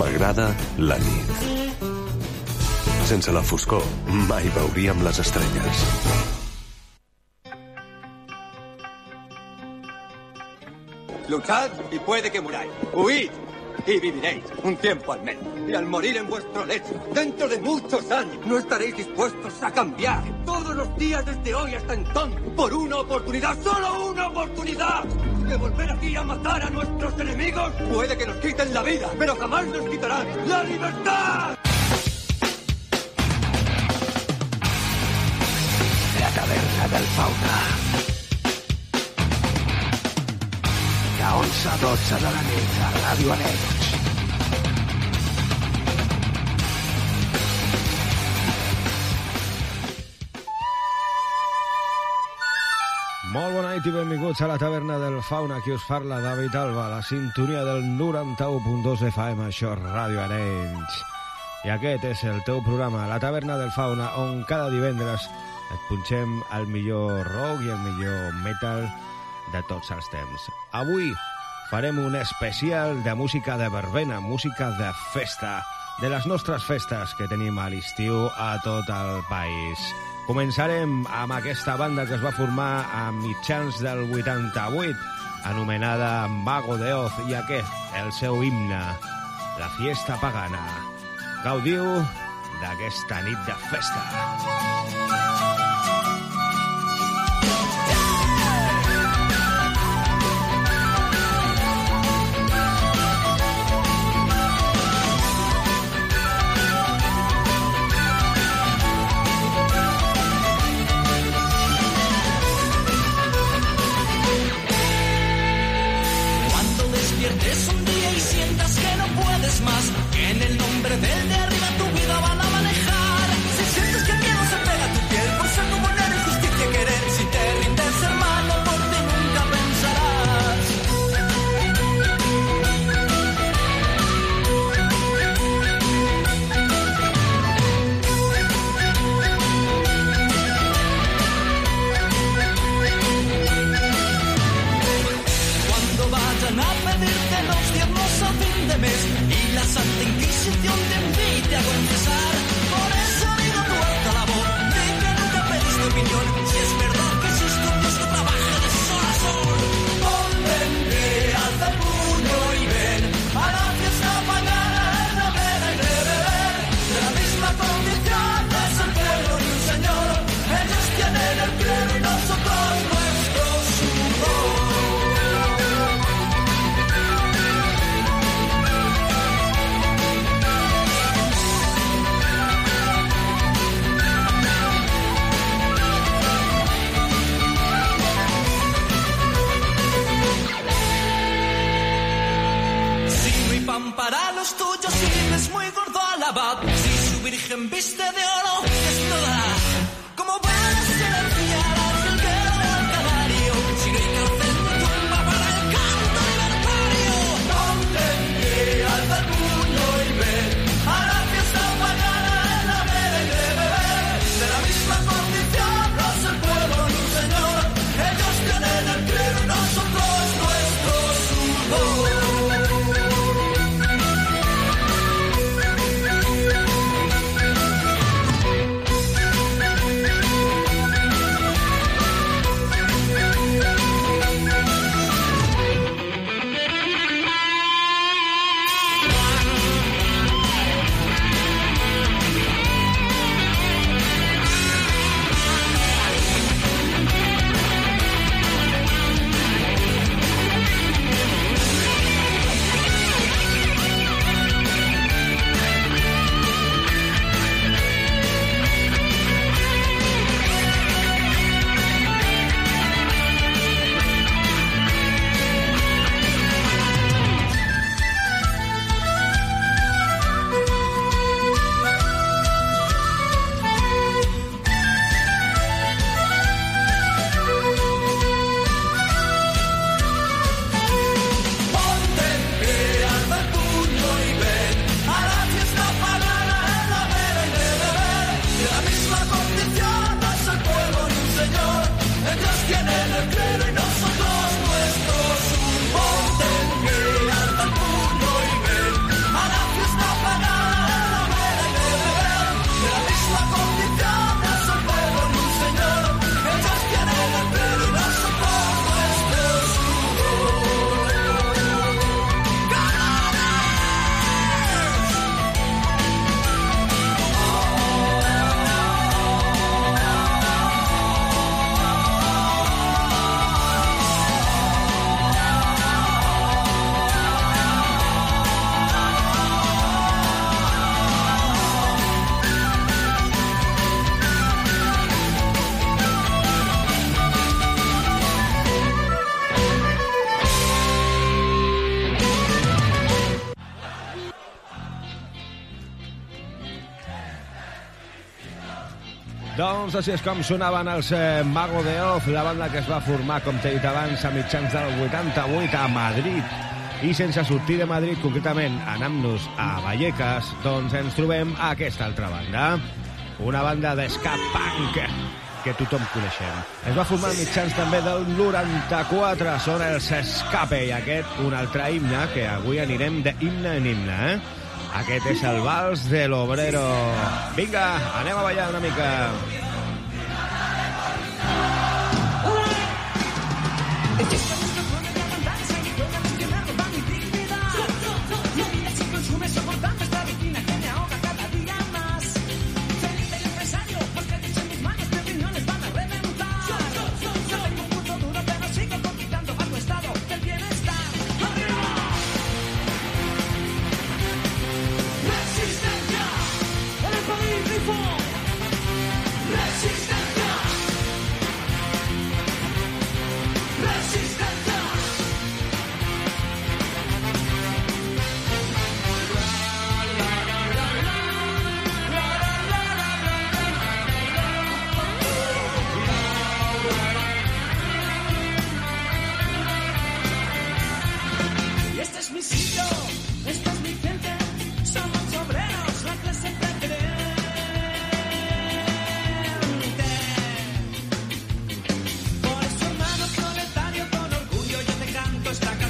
M'agrada la nit. Sense la foscor, mai veuríem les estrelles. Luchad y puede que muráis. Huid y viviréis un tiempo al menos. Y al morir en vuestro lecho, dentro de muchos años, no estaréis dispuestos a cambiar todos los días desde hoy hasta entonces por una oportunidad, solo una oportunidad. De volver aquí a matar a nuestros enemigos. Puede que nos quiten la vida, pero jamás nos quitarán la libertad. La taverna del fauna. De 11 a 12 de la nit a Ràdio. Molt bona nit i benvinguts a la taverna del Fauna. Qui us parla, David Alba, la sintonia del 91.2 FM, això és Ràdio Arenys. I aquest és el teu programa, la taverna del Fauna, on cada divendres et punxem el millor rock i el millor metal de tots els temps. Avui farem un especial de música de verbena, música de festa, de les nostres festes que tenim a l'estiu a tot el país. Començarem amb aquesta banda que es va formar a mitjans del 88, anomenada Mago de Oz, i aquest, el seu himne, la fiesta pagana. Gaudiu d'aquesta nit de festa. Cuando Doncs així és com sonaven els eh, Mago de Oz, la banda que es va formar, com t'he dit abans, a mitjans del 88 a Madrid. I sense sortir de Madrid, concretament anant-nos a Vallecas, doncs ens trobem a aquesta altra banda. Una banda d'esca punk que tothom coneixem. Es va formar mitjans també del 94, són els Escape, i aquest un altre himne, que avui anirem d'himne en himne, eh? Aquest és el vals de l'Obrero. Vinga, anem a ballar una mica. All right. esta casa.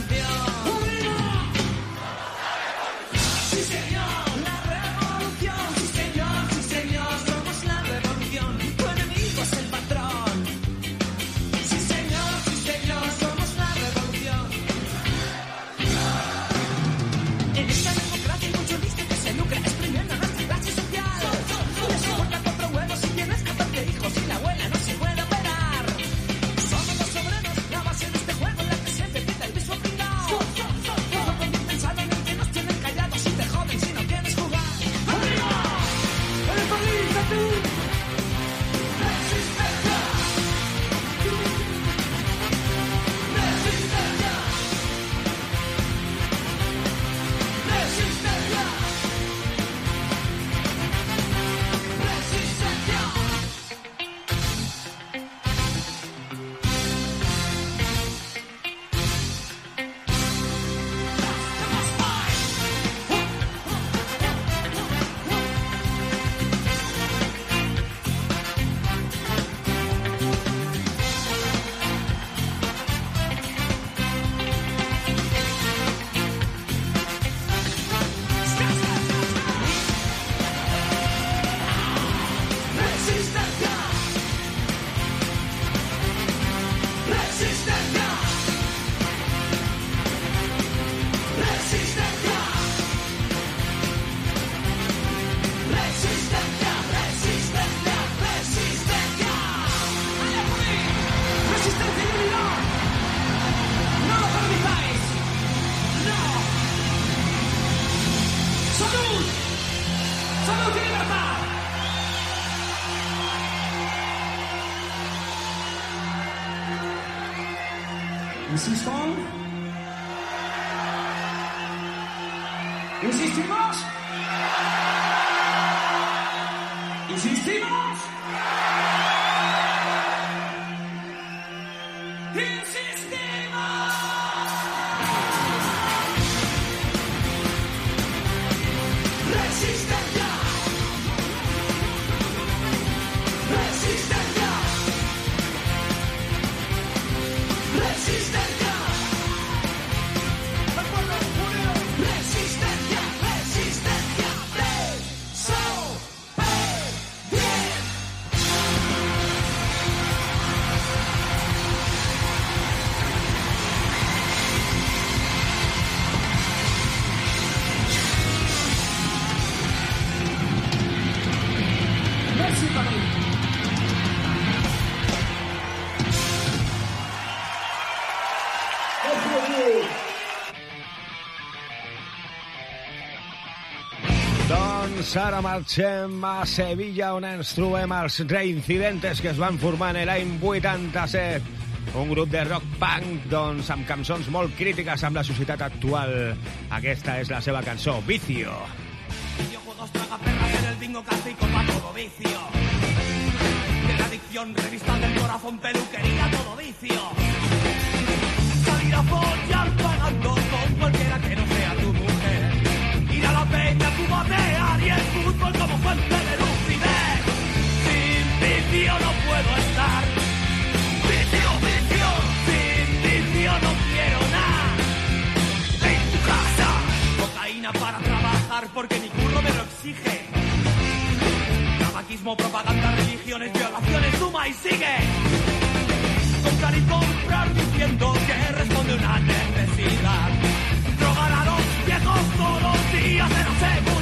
Mrs. Fong? Mrs. Dimash? ara marxem a Sevilla on ens trobem reincidentes que es van formar en l'any 87 un grup de rock punk doncs, amb cançons molt crítiques amb la actual. Aquesta és la seva Vicio. La adicción, revista vicio. Y el fútbol como fuente de lucidez. Sin vicio no puedo estar. Vicio, vicio. Sin vicio no quiero nada. En tu casa. Cocaína para trabajar porque mi curro me lo exige. Tabaquismo, propaganda, religiones, violaciones, suma y sigue. Comprar y comprar diciendo que responde una necesidad. Drogar a los viejos todos los días en la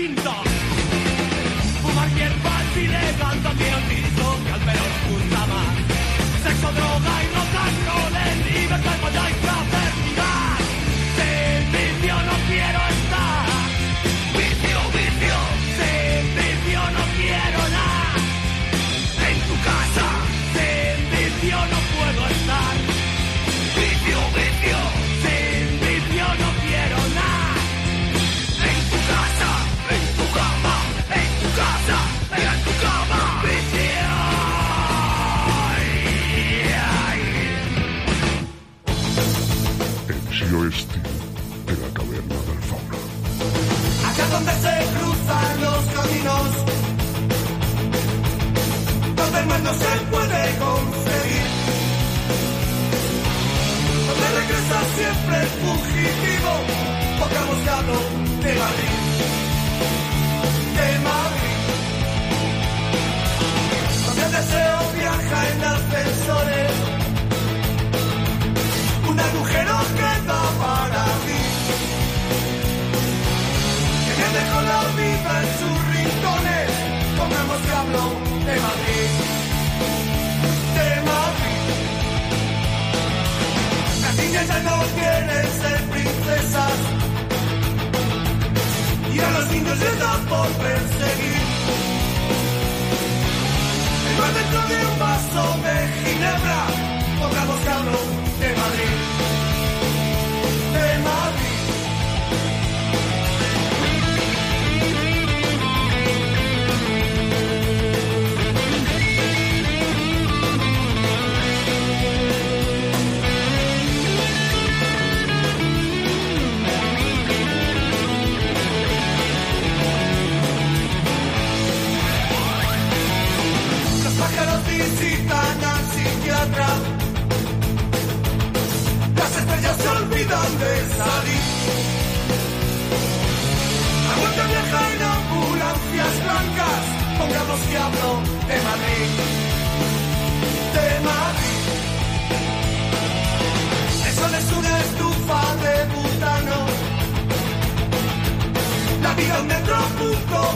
distinta.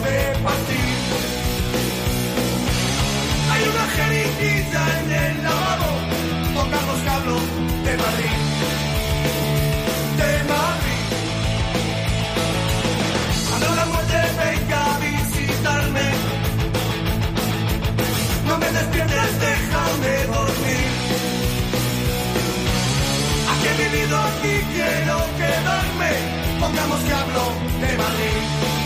de partir. Hay una jeringuilla en el lavabo, con Carlos Cablo de Madrid. De Madrid. Cuando la muerte venga a visitarme, no me despiertes, déjame dormir. Aquí he vivido, aquí quiero quedarme, pongamos que hablo de Madrid.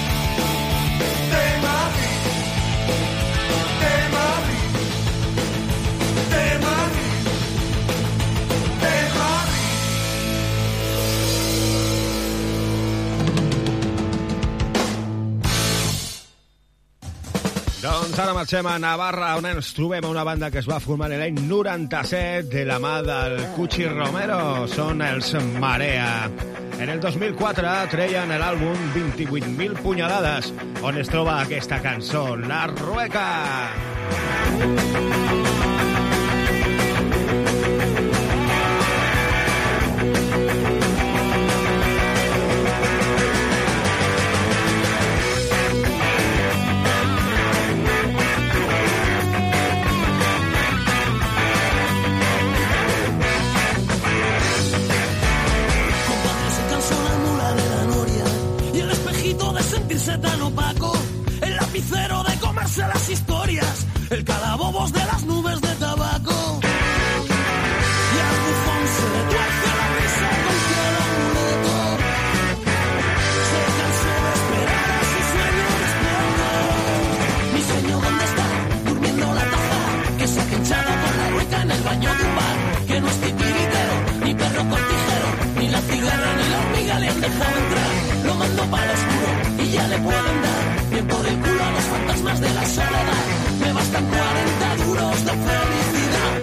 Doncs ara marxem a Navarra, on ens trobem una banda que es va formar l'any 97 de la mà del Cuchi Romero. Són els Marea. En el 2004 treien l'àlbum 28.000 punyalades, on es troba aquesta cançó, La Rueca. La Rueca. El lapicero de comerse las historias, el calabobos de las nubes le pueden dar bien por el culo a los fantasmas de la soledad. Me bastan 40 duros de felicidad.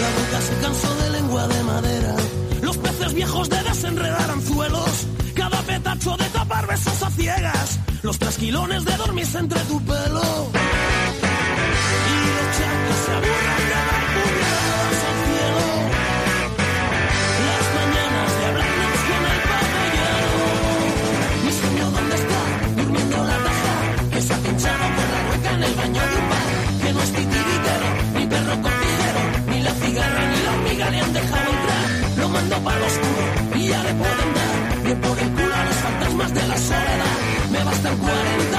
La boca se cansó de lengua de madera. Los peces viejos de desenredar anzuelos. Cada petacho de tapar besos a ciegas. Los trasquilones de dormirse entre tu pelo. Me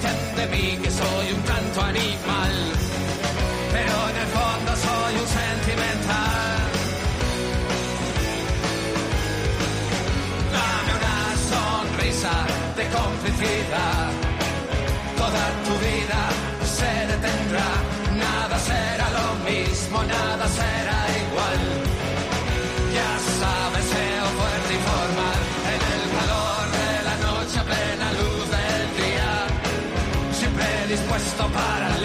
Dicen de mí que soy un tanto animal, pero en el fondo soy un sentimental. Dame una sonrisa de complicidad. Toda tu vida se detendrá. Nada será lo mismo, nada será igual. Dispuesto para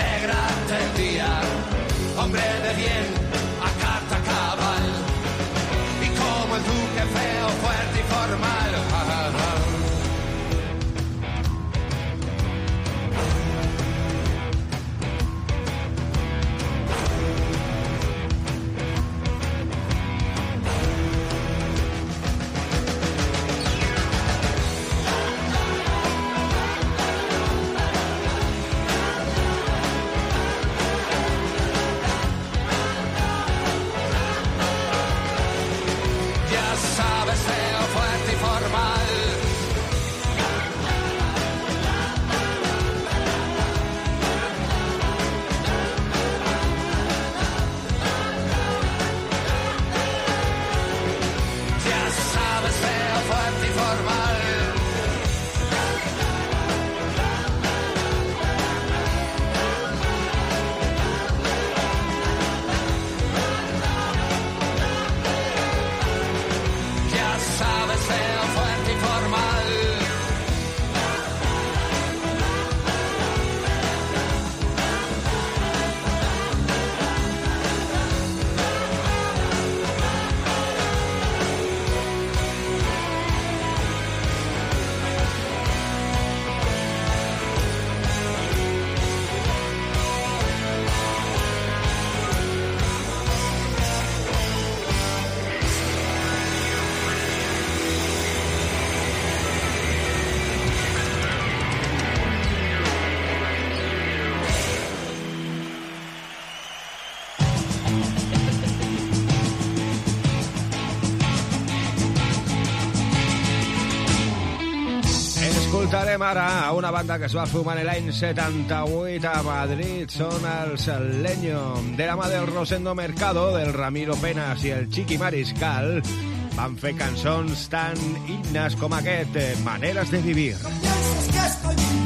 Escoltarem ara a una banda que es va formar l'any 78 a Madrid. Són els Leño, de la mà del Rosendo Mercado, del Ramiro Penas i el Chiqui Mariscal. Van fer cançons tan himnes com aquest, eh, Maneres de vivir. Piensas que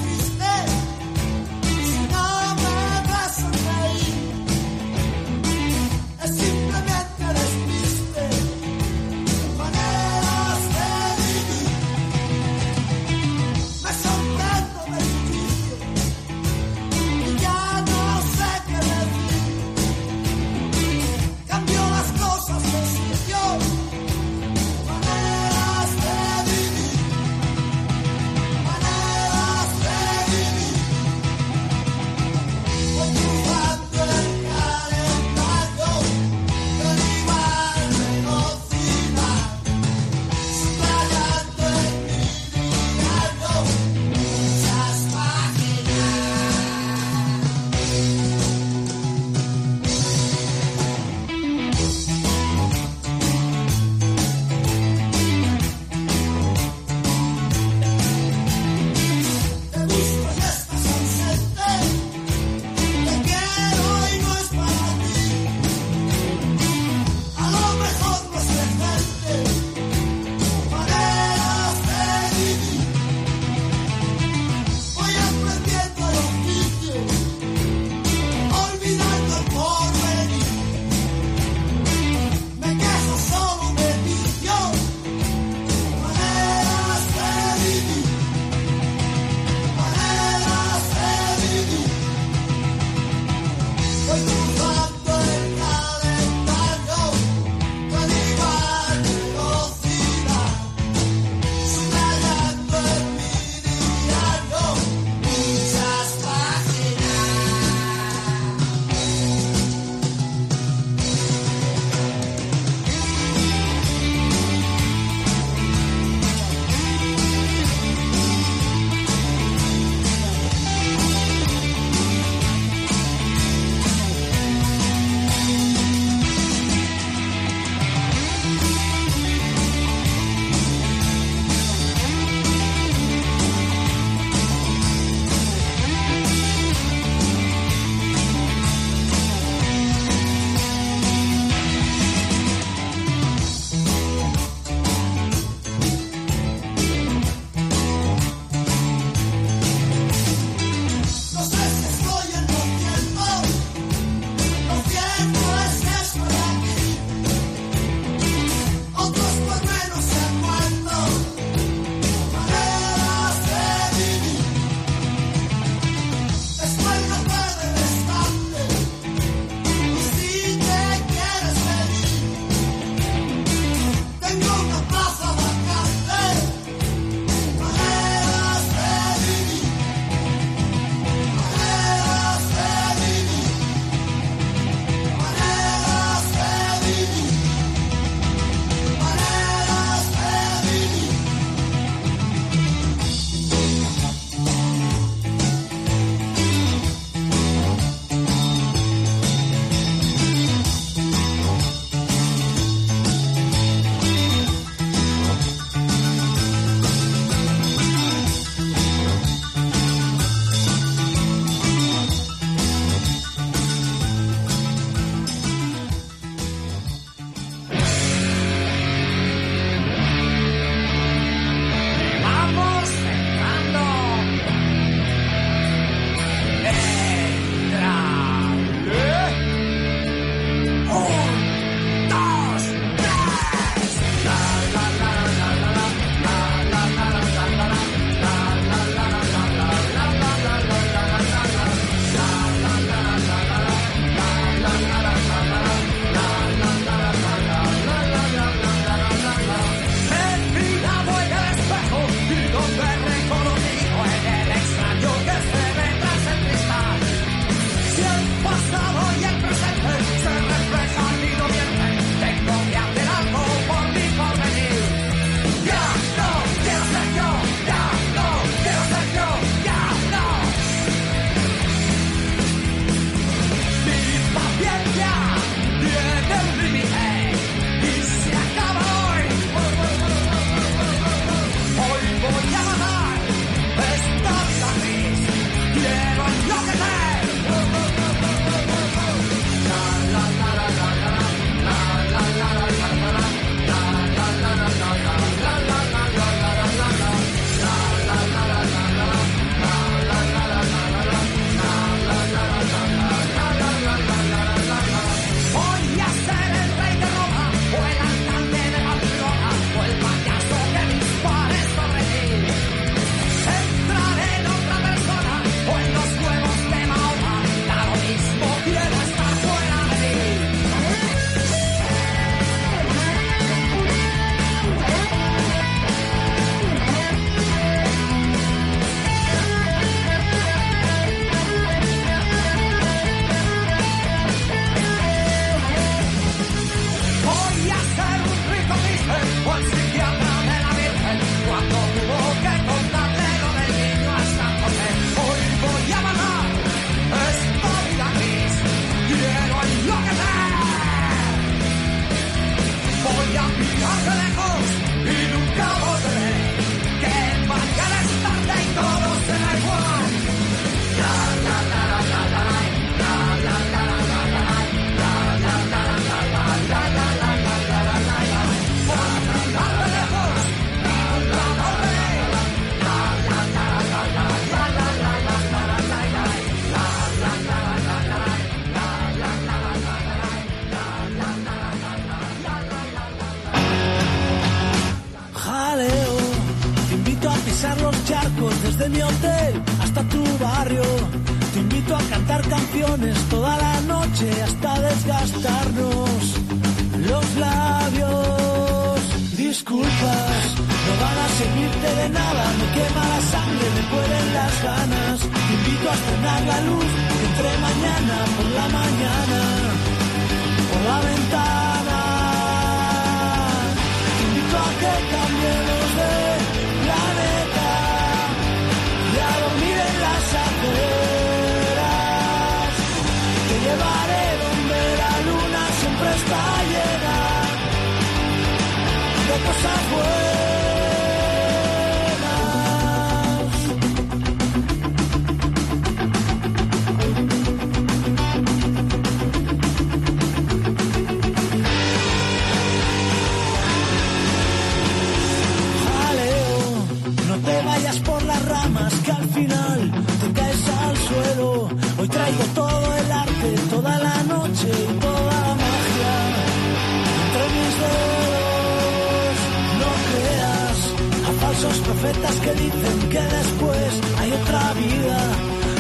que dicen que después hay otra vida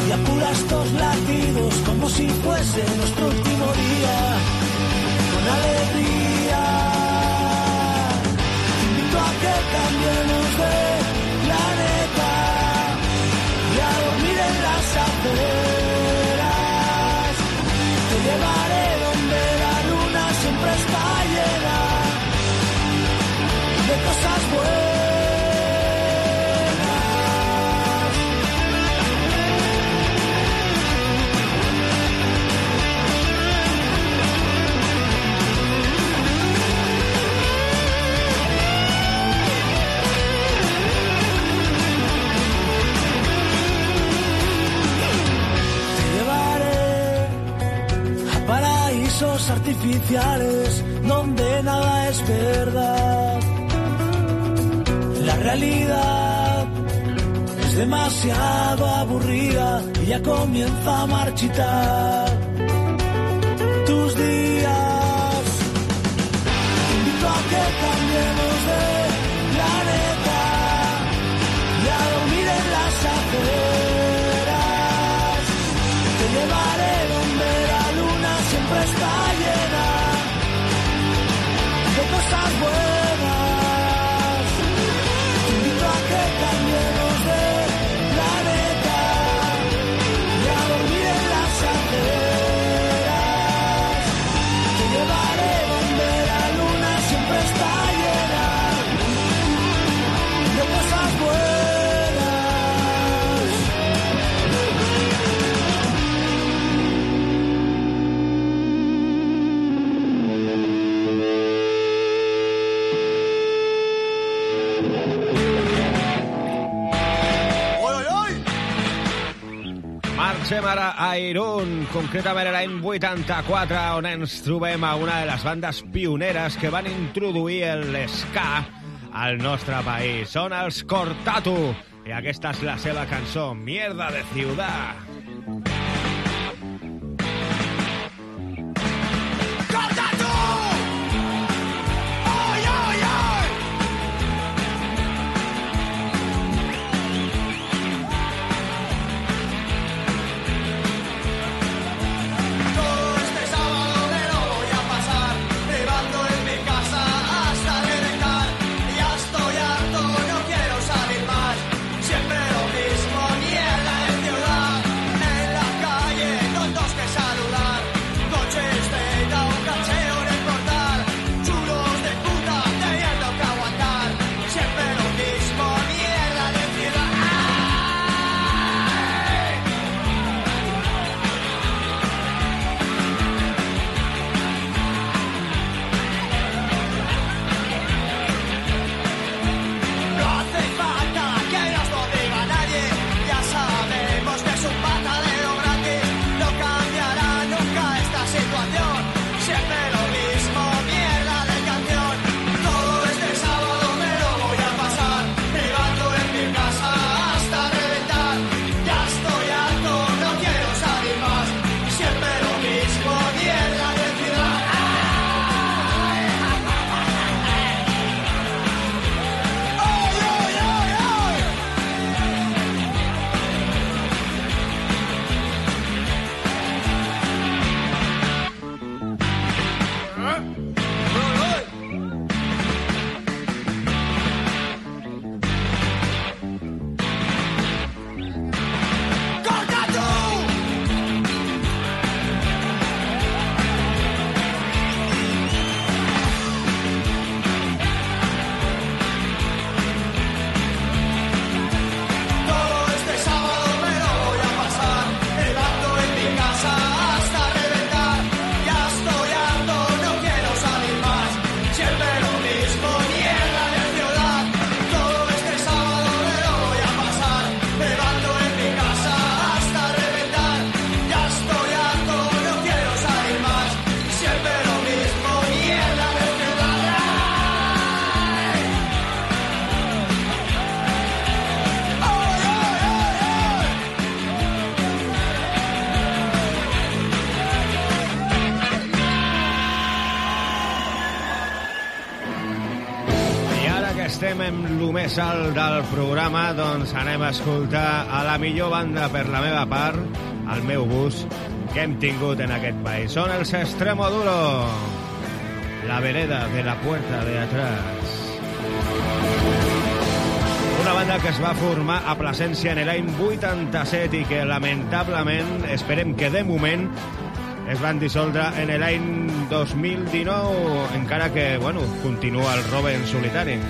y apura estos latidos como si fuese nuestro último día con alegría. artificiales donde nada es verdad. La realidad es demasiado aburrida y ya comienza a marchitar. a concretament concretament l'any 84, on ens trobem a una de les bandes pioneres que van introduir l'ska al nostre país. Són els Cortatu, i aquesta és la seva cançó, Mierda de Ciudad. Alt del programa, doncs anem a escoltar a la millor banda per la meva part, al meu bus, que hem tingut en aquest país. Són els Extremoduro, la vereda de la puerta de atrás. Una banda que es va formar a Plasència en l'any 87 i que lamentablement, esperem que de moment, es van dissoldre en l'any 2019, encara que, bueno, continua el robe en solitari.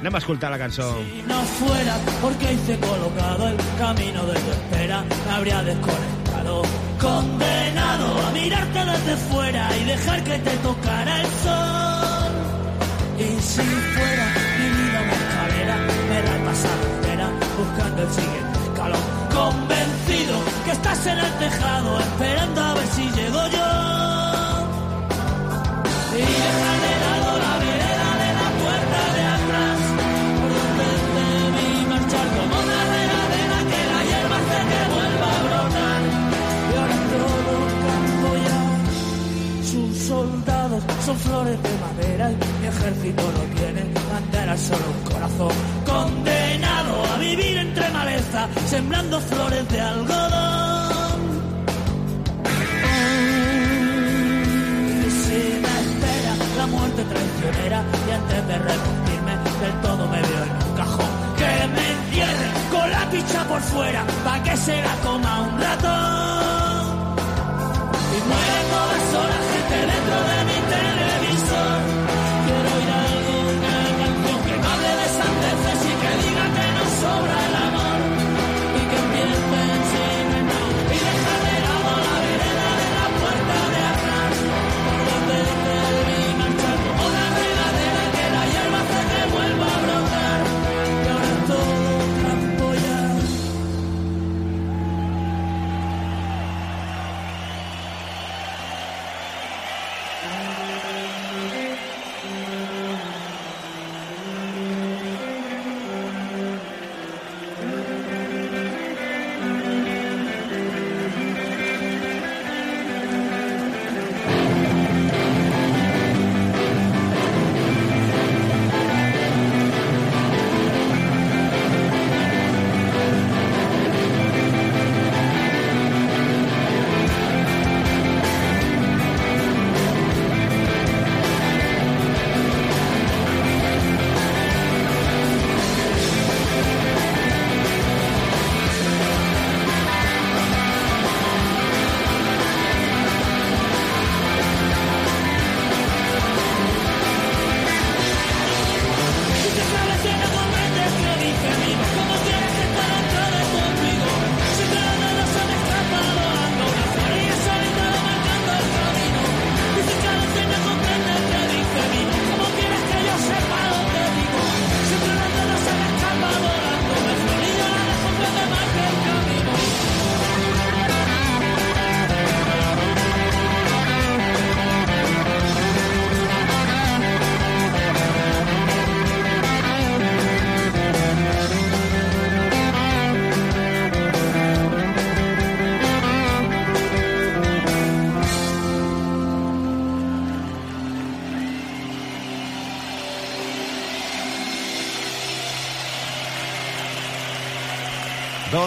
Anem a escoltar la cançó. Si no fuera porque hice colocado el camino de tu espera, me habría desconectado. Condenado a mirarte desde fuera y dejar que te tocara el sol. Y si fuera mi vida una escalera, me la he pasado entera buscando el siguiente escalón. Convencido que estás en el tejado, esperando a ver si llego yo. Son flores de madera y mi ejército no tiene. Bandera, solo un corazón. Condenado a vivir entre maleza, sembrando flores de algodón. Y si me espera la muerte traicionera. Y antes de repartirme del todo me veo en un cajón. Que me entierre con la picha por fuera pa' que se la coma un ratón. Y muere toda sola gente dentro de mi y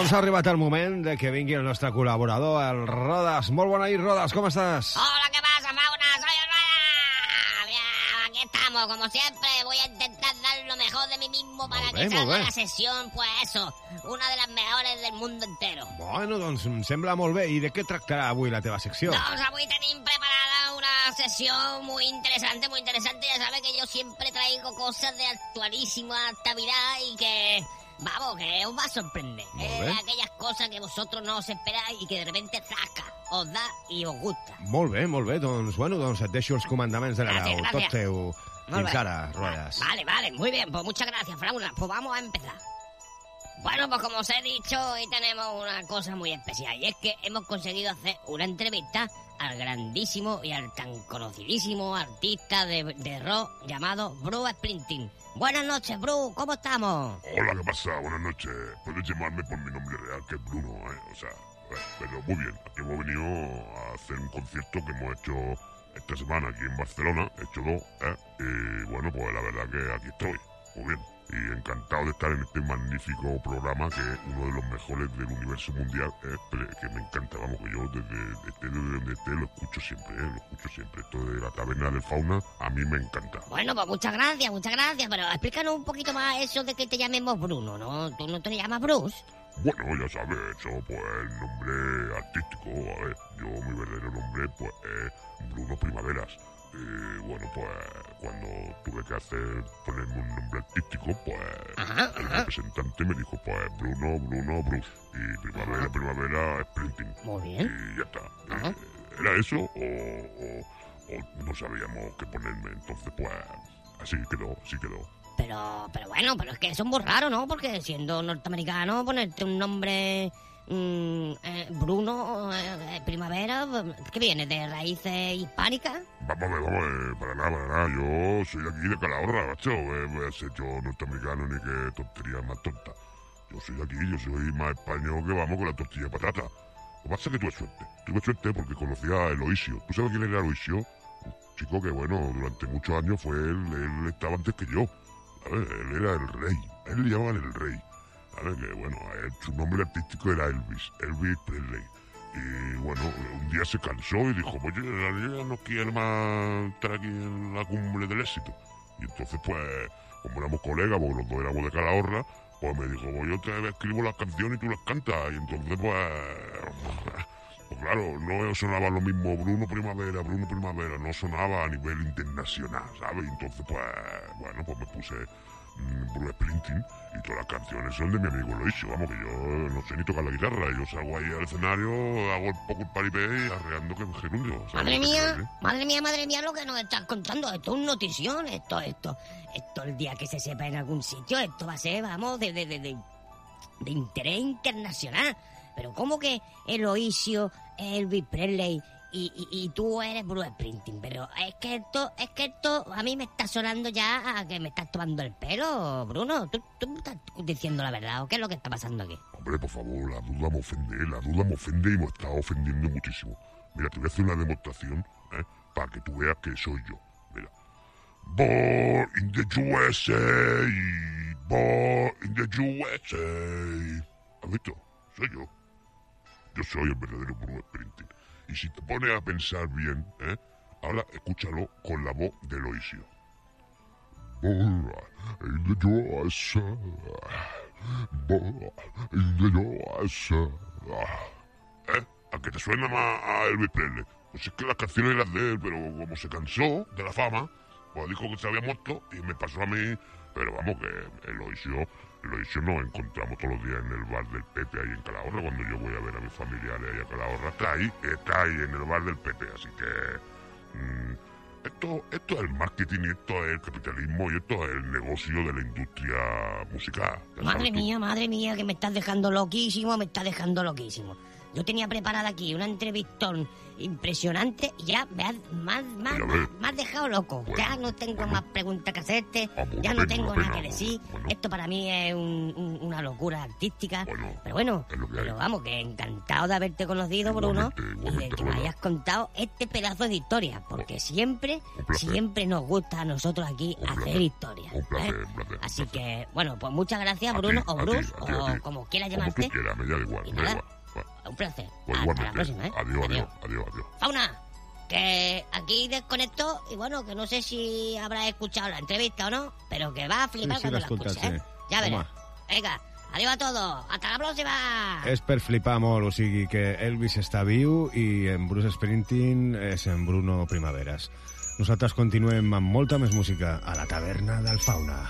Doncs ha arribat el moment de que vingui el nostre col·laborador, el Rodas. Molt bona nit, Rodas, com estàs? Hola, ¿qué pasa, Fauna? Soy Orlana. Bien, aquí estamos, como siempre. Voy a intentar dar lo mejor de mí mismo para Molt que bé, molt salga la sesión, pues eso, una de las mejores del mundo entero. Bueno, doncs em sembla molt bé. I de què tractarà avui la teva secció? Doncs avui tenim preparada una sesión muy interesante, muy interesante. Ya sabes que yo siempre traigo cosas de actualísima actualidad y que, vamos, que os va a sorprender. Es de aquellas cosas que vosotros no os esperáis y que de repente zasca, os da y os gusta. Molt bé, molt bé. Doncs, bueno, doncs et deixo els comandaments de la Gràcies, gràcies. Tot teu. Molt Fins bé. ara, Rodas. Vale, vale, muy bien, pues muchas gracias, Frauna. Pues vamos a empezar. Bueno, pues como os he dicho, hoy tenemos una cosa muy especial y es que hemos conseguido hacer una entrevista al grandísimo y al tan conocidísimo artista de, de rock llamado Bruce Springsteen. Buenas noches, Bruce, ¿cómo estamos? Hola, ¿qué pasa? Buenas noches. Puedes llamarme por mi nombre real, que es Bruno, ¿eh? O sea, eh, pero muy bien. Aquí hemos venido a hacer un concierto que hemos hecho esta semana aquí en Barcelona. He hecho dos, ¿eh? Y bueno, pues la verdad que aquí estoy. Muy bien. Y encantado de estar en este magnífico programa que es uno de los mejores del universo mundial, eh, que me encanta, vamos, que yo desde, desde donde esté lo escucho siempre, eh, lo escucho siempre. Esto de la taberna del fauna a mí me encanta. Bueno, pues muchas gracias, muchas gracias, pero explícanos un poquito más eso de que te llamemos Bruno, ¿no? ¿Tú no te llamas Bruce? Bueno, ya sabes, eso pues el nombre artístico, a ver, yo mi verdadero nombre pues es Bruno Primaveras. Y bueno, pues cuando tuve que hacer, ponerme un nombre artístico, pues el representante me dijo, pues Bruno, Bruno, Bruce. Y Primavera, Primavera, Sprinting. Muy bien. Y ya está. Eh, ¿Era eso o, o- o no sabíamos qué ponerme? Entonces, pues así quedó, así quedó. Pero, pero bueno, pero es que eso es muy raro, ¿no? Porque siendo norteamericano, ponerte un nombre mm, eh, Bruno, eh, eh, Primavera, ¿qué viene? ¿De raíces hispánicas? Vamos a ver, vamos a ver, para nada, para nada. Yo soy aquí de Calahorra, macho. Eh, voy a yo norteamericano ni qué tontería más tonta. Yo soy de aquí, yo soy más español que vamos con la tortilla de patata. Lo que pasa es que tuve suerte. Tuve suerte porque conocía a Eloisio. ¿Tú sabes quién era Eloisio? Un chico que, bueno, durante muchos años fue él, él estaba antes que yo. ¿sabes? Él era el rey. A él le llamaban el rey. ¿Sabes? Que, bueno, su nombre artístico era Elvis. Elvis Presley. Y bueno, un día se cansó y dijo, pues yo yo no quiero más estar aquí en la cumbre del éxito. Y entonces, pues, como éramos colegas, porque los dos éramos de Calahorra, pues me dijo, pues yo te escribo las canciones y tú las cantas. Y entonces, pues, pues claro, no sonaba lo mismo Bruno Primavera, Bruno Primavera, no sonaba a nivel internacional, ¿sabes? Entonces, pues, bueno, pues me puse Bruce Springsteen y todas las canciones son de mi amigo Loisio, vamos, que yo no sé ni tocar la guitarra, yo salgo ahí al escenario, hago un poco el paripé y arreando que gerundio. ¿sabes Madre mía, madre mía, madre mía, lo que nos estás contando. Esto es notición, esto, esto. Esto el día que se sepa en algún sitio, esto va a ser, vamos, de, de, de, de, de interés internacional. Pero ¿cómo que Eloisio, Elvis Presley y, y, y tú eres Bruce Springsteen? Pero es que esto, es que esto a mí me está sonando ya a que me estás tomando el pelo, Bruno. ¿Tú, tú estás diciendo la verdad o qué es lo que está pasando aquí? Hombre, por favor, la duda me ofende, la duda me ofende y me está ofendiendo muchísimo. Mira, te voy a hacer una demostración, ¿eh? Para que tú veas que soy yo. Mira. Born in the USA, born in the USA. ¿Has visto? Soy yo. Yo soy el verdadero Bruno Springsteen. Y si te pones a pensar bien, ¿eh? Ahora escúchalo con la voz de Loisio. ¿Eh? ¿A que te suena más a Elvis Presley? Pues es que las canciones eran de él, pero como se cansó de la fama, pues dijo que se había muerto y me pasó a mí. Pero vamos, que Eloisio, Eloisio nos encontramos todos los días en el bar del Pepe ahí en Calahorra. Cuando yo voy a ver a mis familiares ahí a Calahorra, está ahí, está ahí en el bar del Pepe. Así que. mm, esto, esto es el marketing, esto es el capitalismo y esto es el negocio de la industria musical. Madre mía, madre mía, que me estás dejando loquísimo, me estás dejando loquísimo. Yo tenía preparada aquí una entrevistón impresionante y ya me has, más, más, me has dejado loco. ya no tengo más preguntas que hacerte, ya no tengo nada que decir. Esto para mí es un- un- una locura artística. pero bueno, pero vamos, que encantado de haberte conocido, Bruno, y de que me hayas contado este pedazo de historia, porque siempre, siempre nos gusta a nosotros aquí hacer historia. Un placer, ¿eh? un placer. Así que, bueno, pues muchas gracias, ti, Bruno, o Bruce, ti, o como quieras Como llamarte. tú quieras, me da igual, Y me da nada, igual. Un placer. Pues Hasta igualmente. la próxima, ¿eh? Adiós, adiós, adiós, adiós. Fauna, que aquí desconecto y bueno, que no sé si habrás escuchado la entrevista o no, pero que va a flipar Sí, sí, cuando la la escuches, ¿eh? sí. Ya verás. Venga, adiós a todos. Hasta la próxima. És per flipar molt, o sigui que Elvis està viu i en Bruce Springsteen és en Bruno Primaveras. Nosaltres continuem amb molta més música a la taverna del Fauna.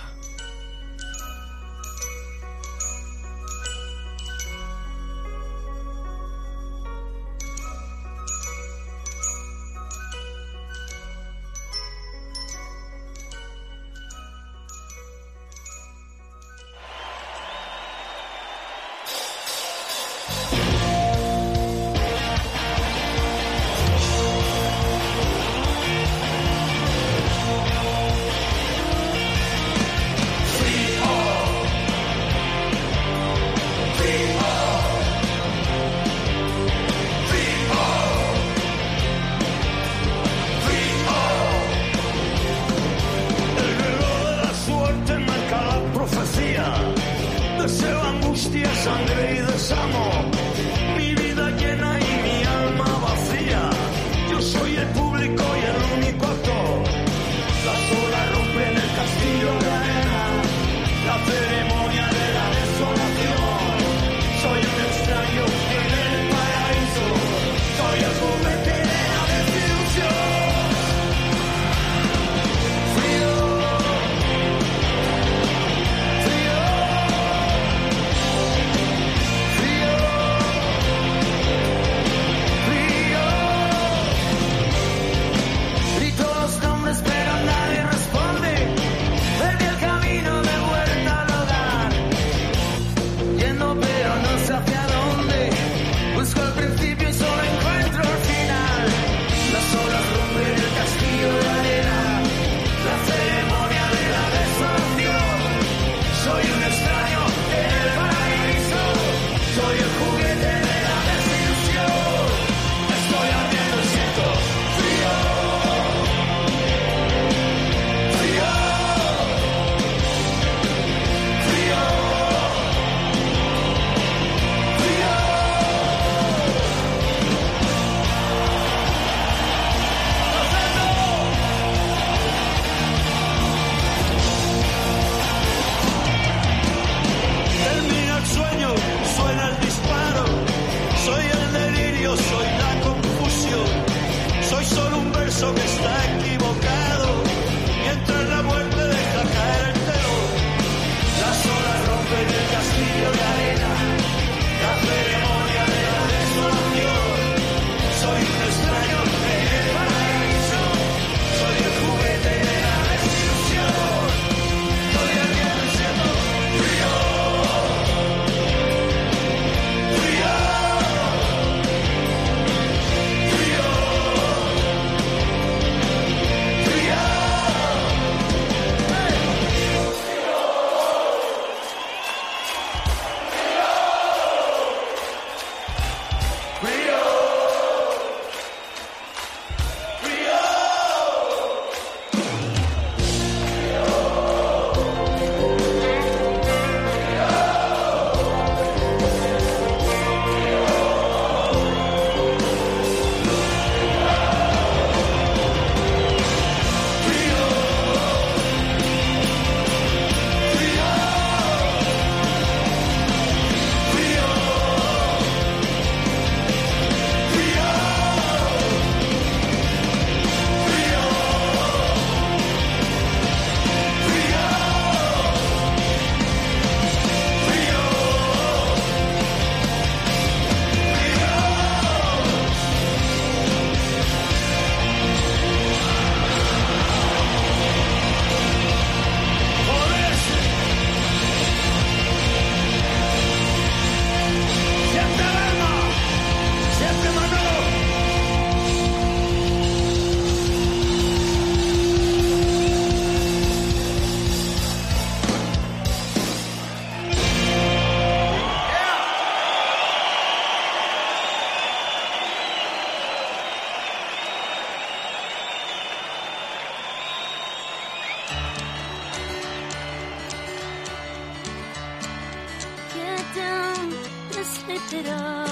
It up.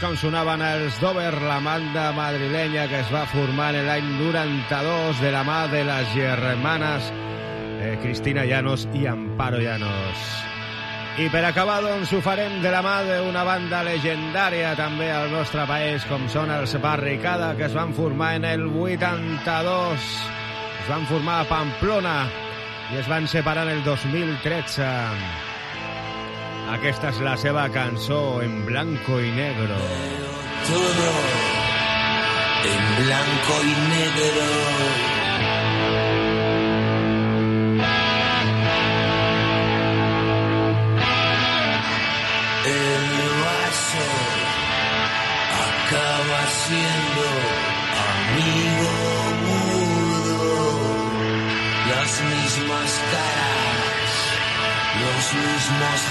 Com sonaven els Dover, la banda madrilenya que es va formar en l'any 92 de la mà de les germanes eh, Cristina Llanos i Amparo Llanos. I per acabar, doncs, ho farem de la mà d'una banda legendària també al nostre país, com són els Barricada, que es van formar en el 82. Es van formar a Pamplona i es van separar en el 2013. Aquesta és la seva cançó en blanco y negro. todo en blanco y negro. Acaba siendo los mismos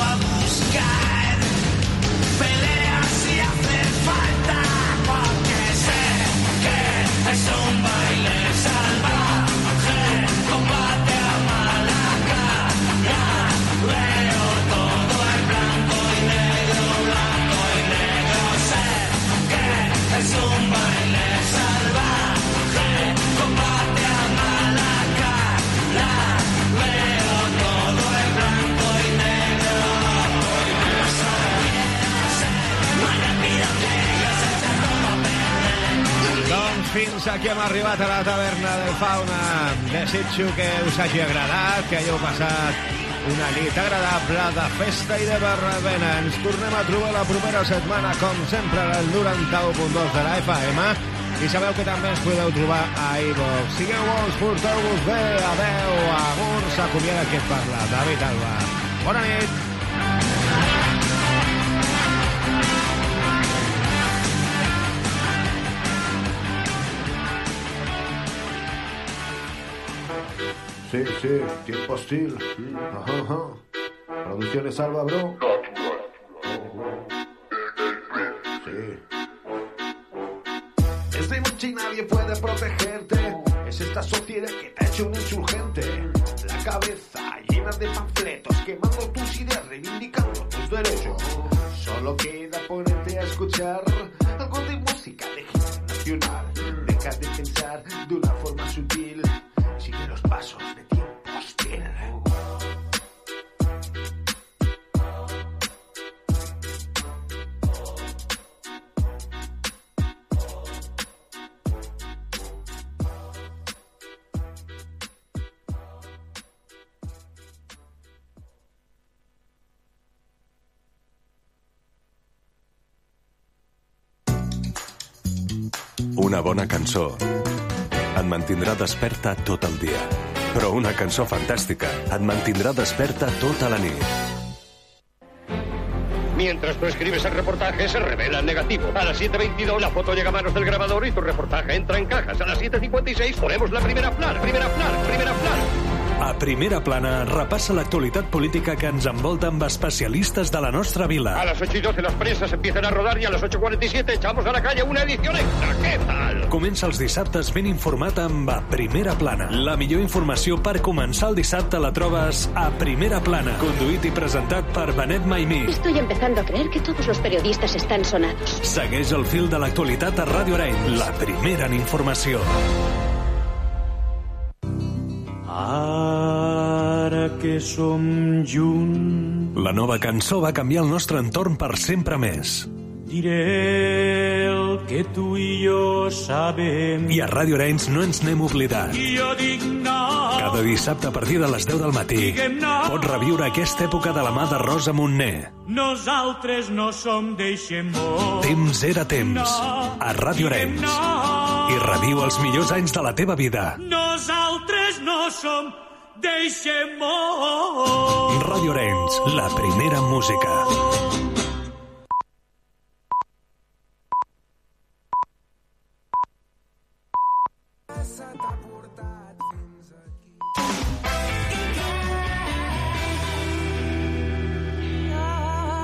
a buscar peleas si hace falta. Fins aquí hem arribat a la taverna del Fauna. Desitjo que us hagi agradat, que hagueu passat una nit agradable de festa i de barbena. Ens tornem a trobar la propera setmana, com sempre, al 91.2 de la FM. I sabeu que també ens podeu trobar a iVox. Sigueu bons, porteu-vos bé, adeu, agur, s'acomiada qui et parla, David Alba. Bona nit. Sí, sí, tiempo hostil. Ajá, ajá. Producciones Alba, bro. Sí. Es de y nadie puede protegerte. Es esta sociedad que te ha hecho un insurgente. La cabeza llena de panfletos, quemando tus ideas, reivindicando tus derechos. Solo queda ponerte a escuchar algo de música de nacional. Deja de pensar de una forma sutil. Pasos de tiempo hostil. Una bona cançó et mantindrà desperta tot el dia. Però una cançó fantàstica et mantindrà desperta tota la nit. Mientras tú escribes el reportaje, se revela el negativo. A las 7.22 la foto llega a manos del grabador y tu reportaje entra en cajas. A las 7.56 ponemos la primera plan, primera plan, primera plan. A Primera Plana repassa l'actualitat política que ens envolta amb especialistes de la nostra vila. A las 8 y 12 las prensas empiezan a rodar y a las 8.47 echamos a la calle una edición extra. ¿Qué tal? Comença els dissabtes ben informat amb A Primera Plana. La millor informació per començar el dissabte la trobes a Primera Plana. Conduït i presentat per Benet Maimí. Estoy empezando a creer que todos los periodistas están sonados. Segueix el fil de l'actualitat a Ràdio Arenys. La primera en informació. Que som junts, La nova cançó va canviar el nostre entorn per sempre més. diré el que tu i jo sabem. I a Ràdio Arenys no ens n'hem oblidat. I jo dic no, Cada dissabte a partir de les 10 del matí no. pots reviure aquesta època de la mà de Rosa Montner. nosaltres no som d'eixemó. Temps era temps. A Ràdio Arenys. I reviu els millors anys de la teva vida. Nosaltres no som d'eixemó. Ràdio Arenys, la primera música.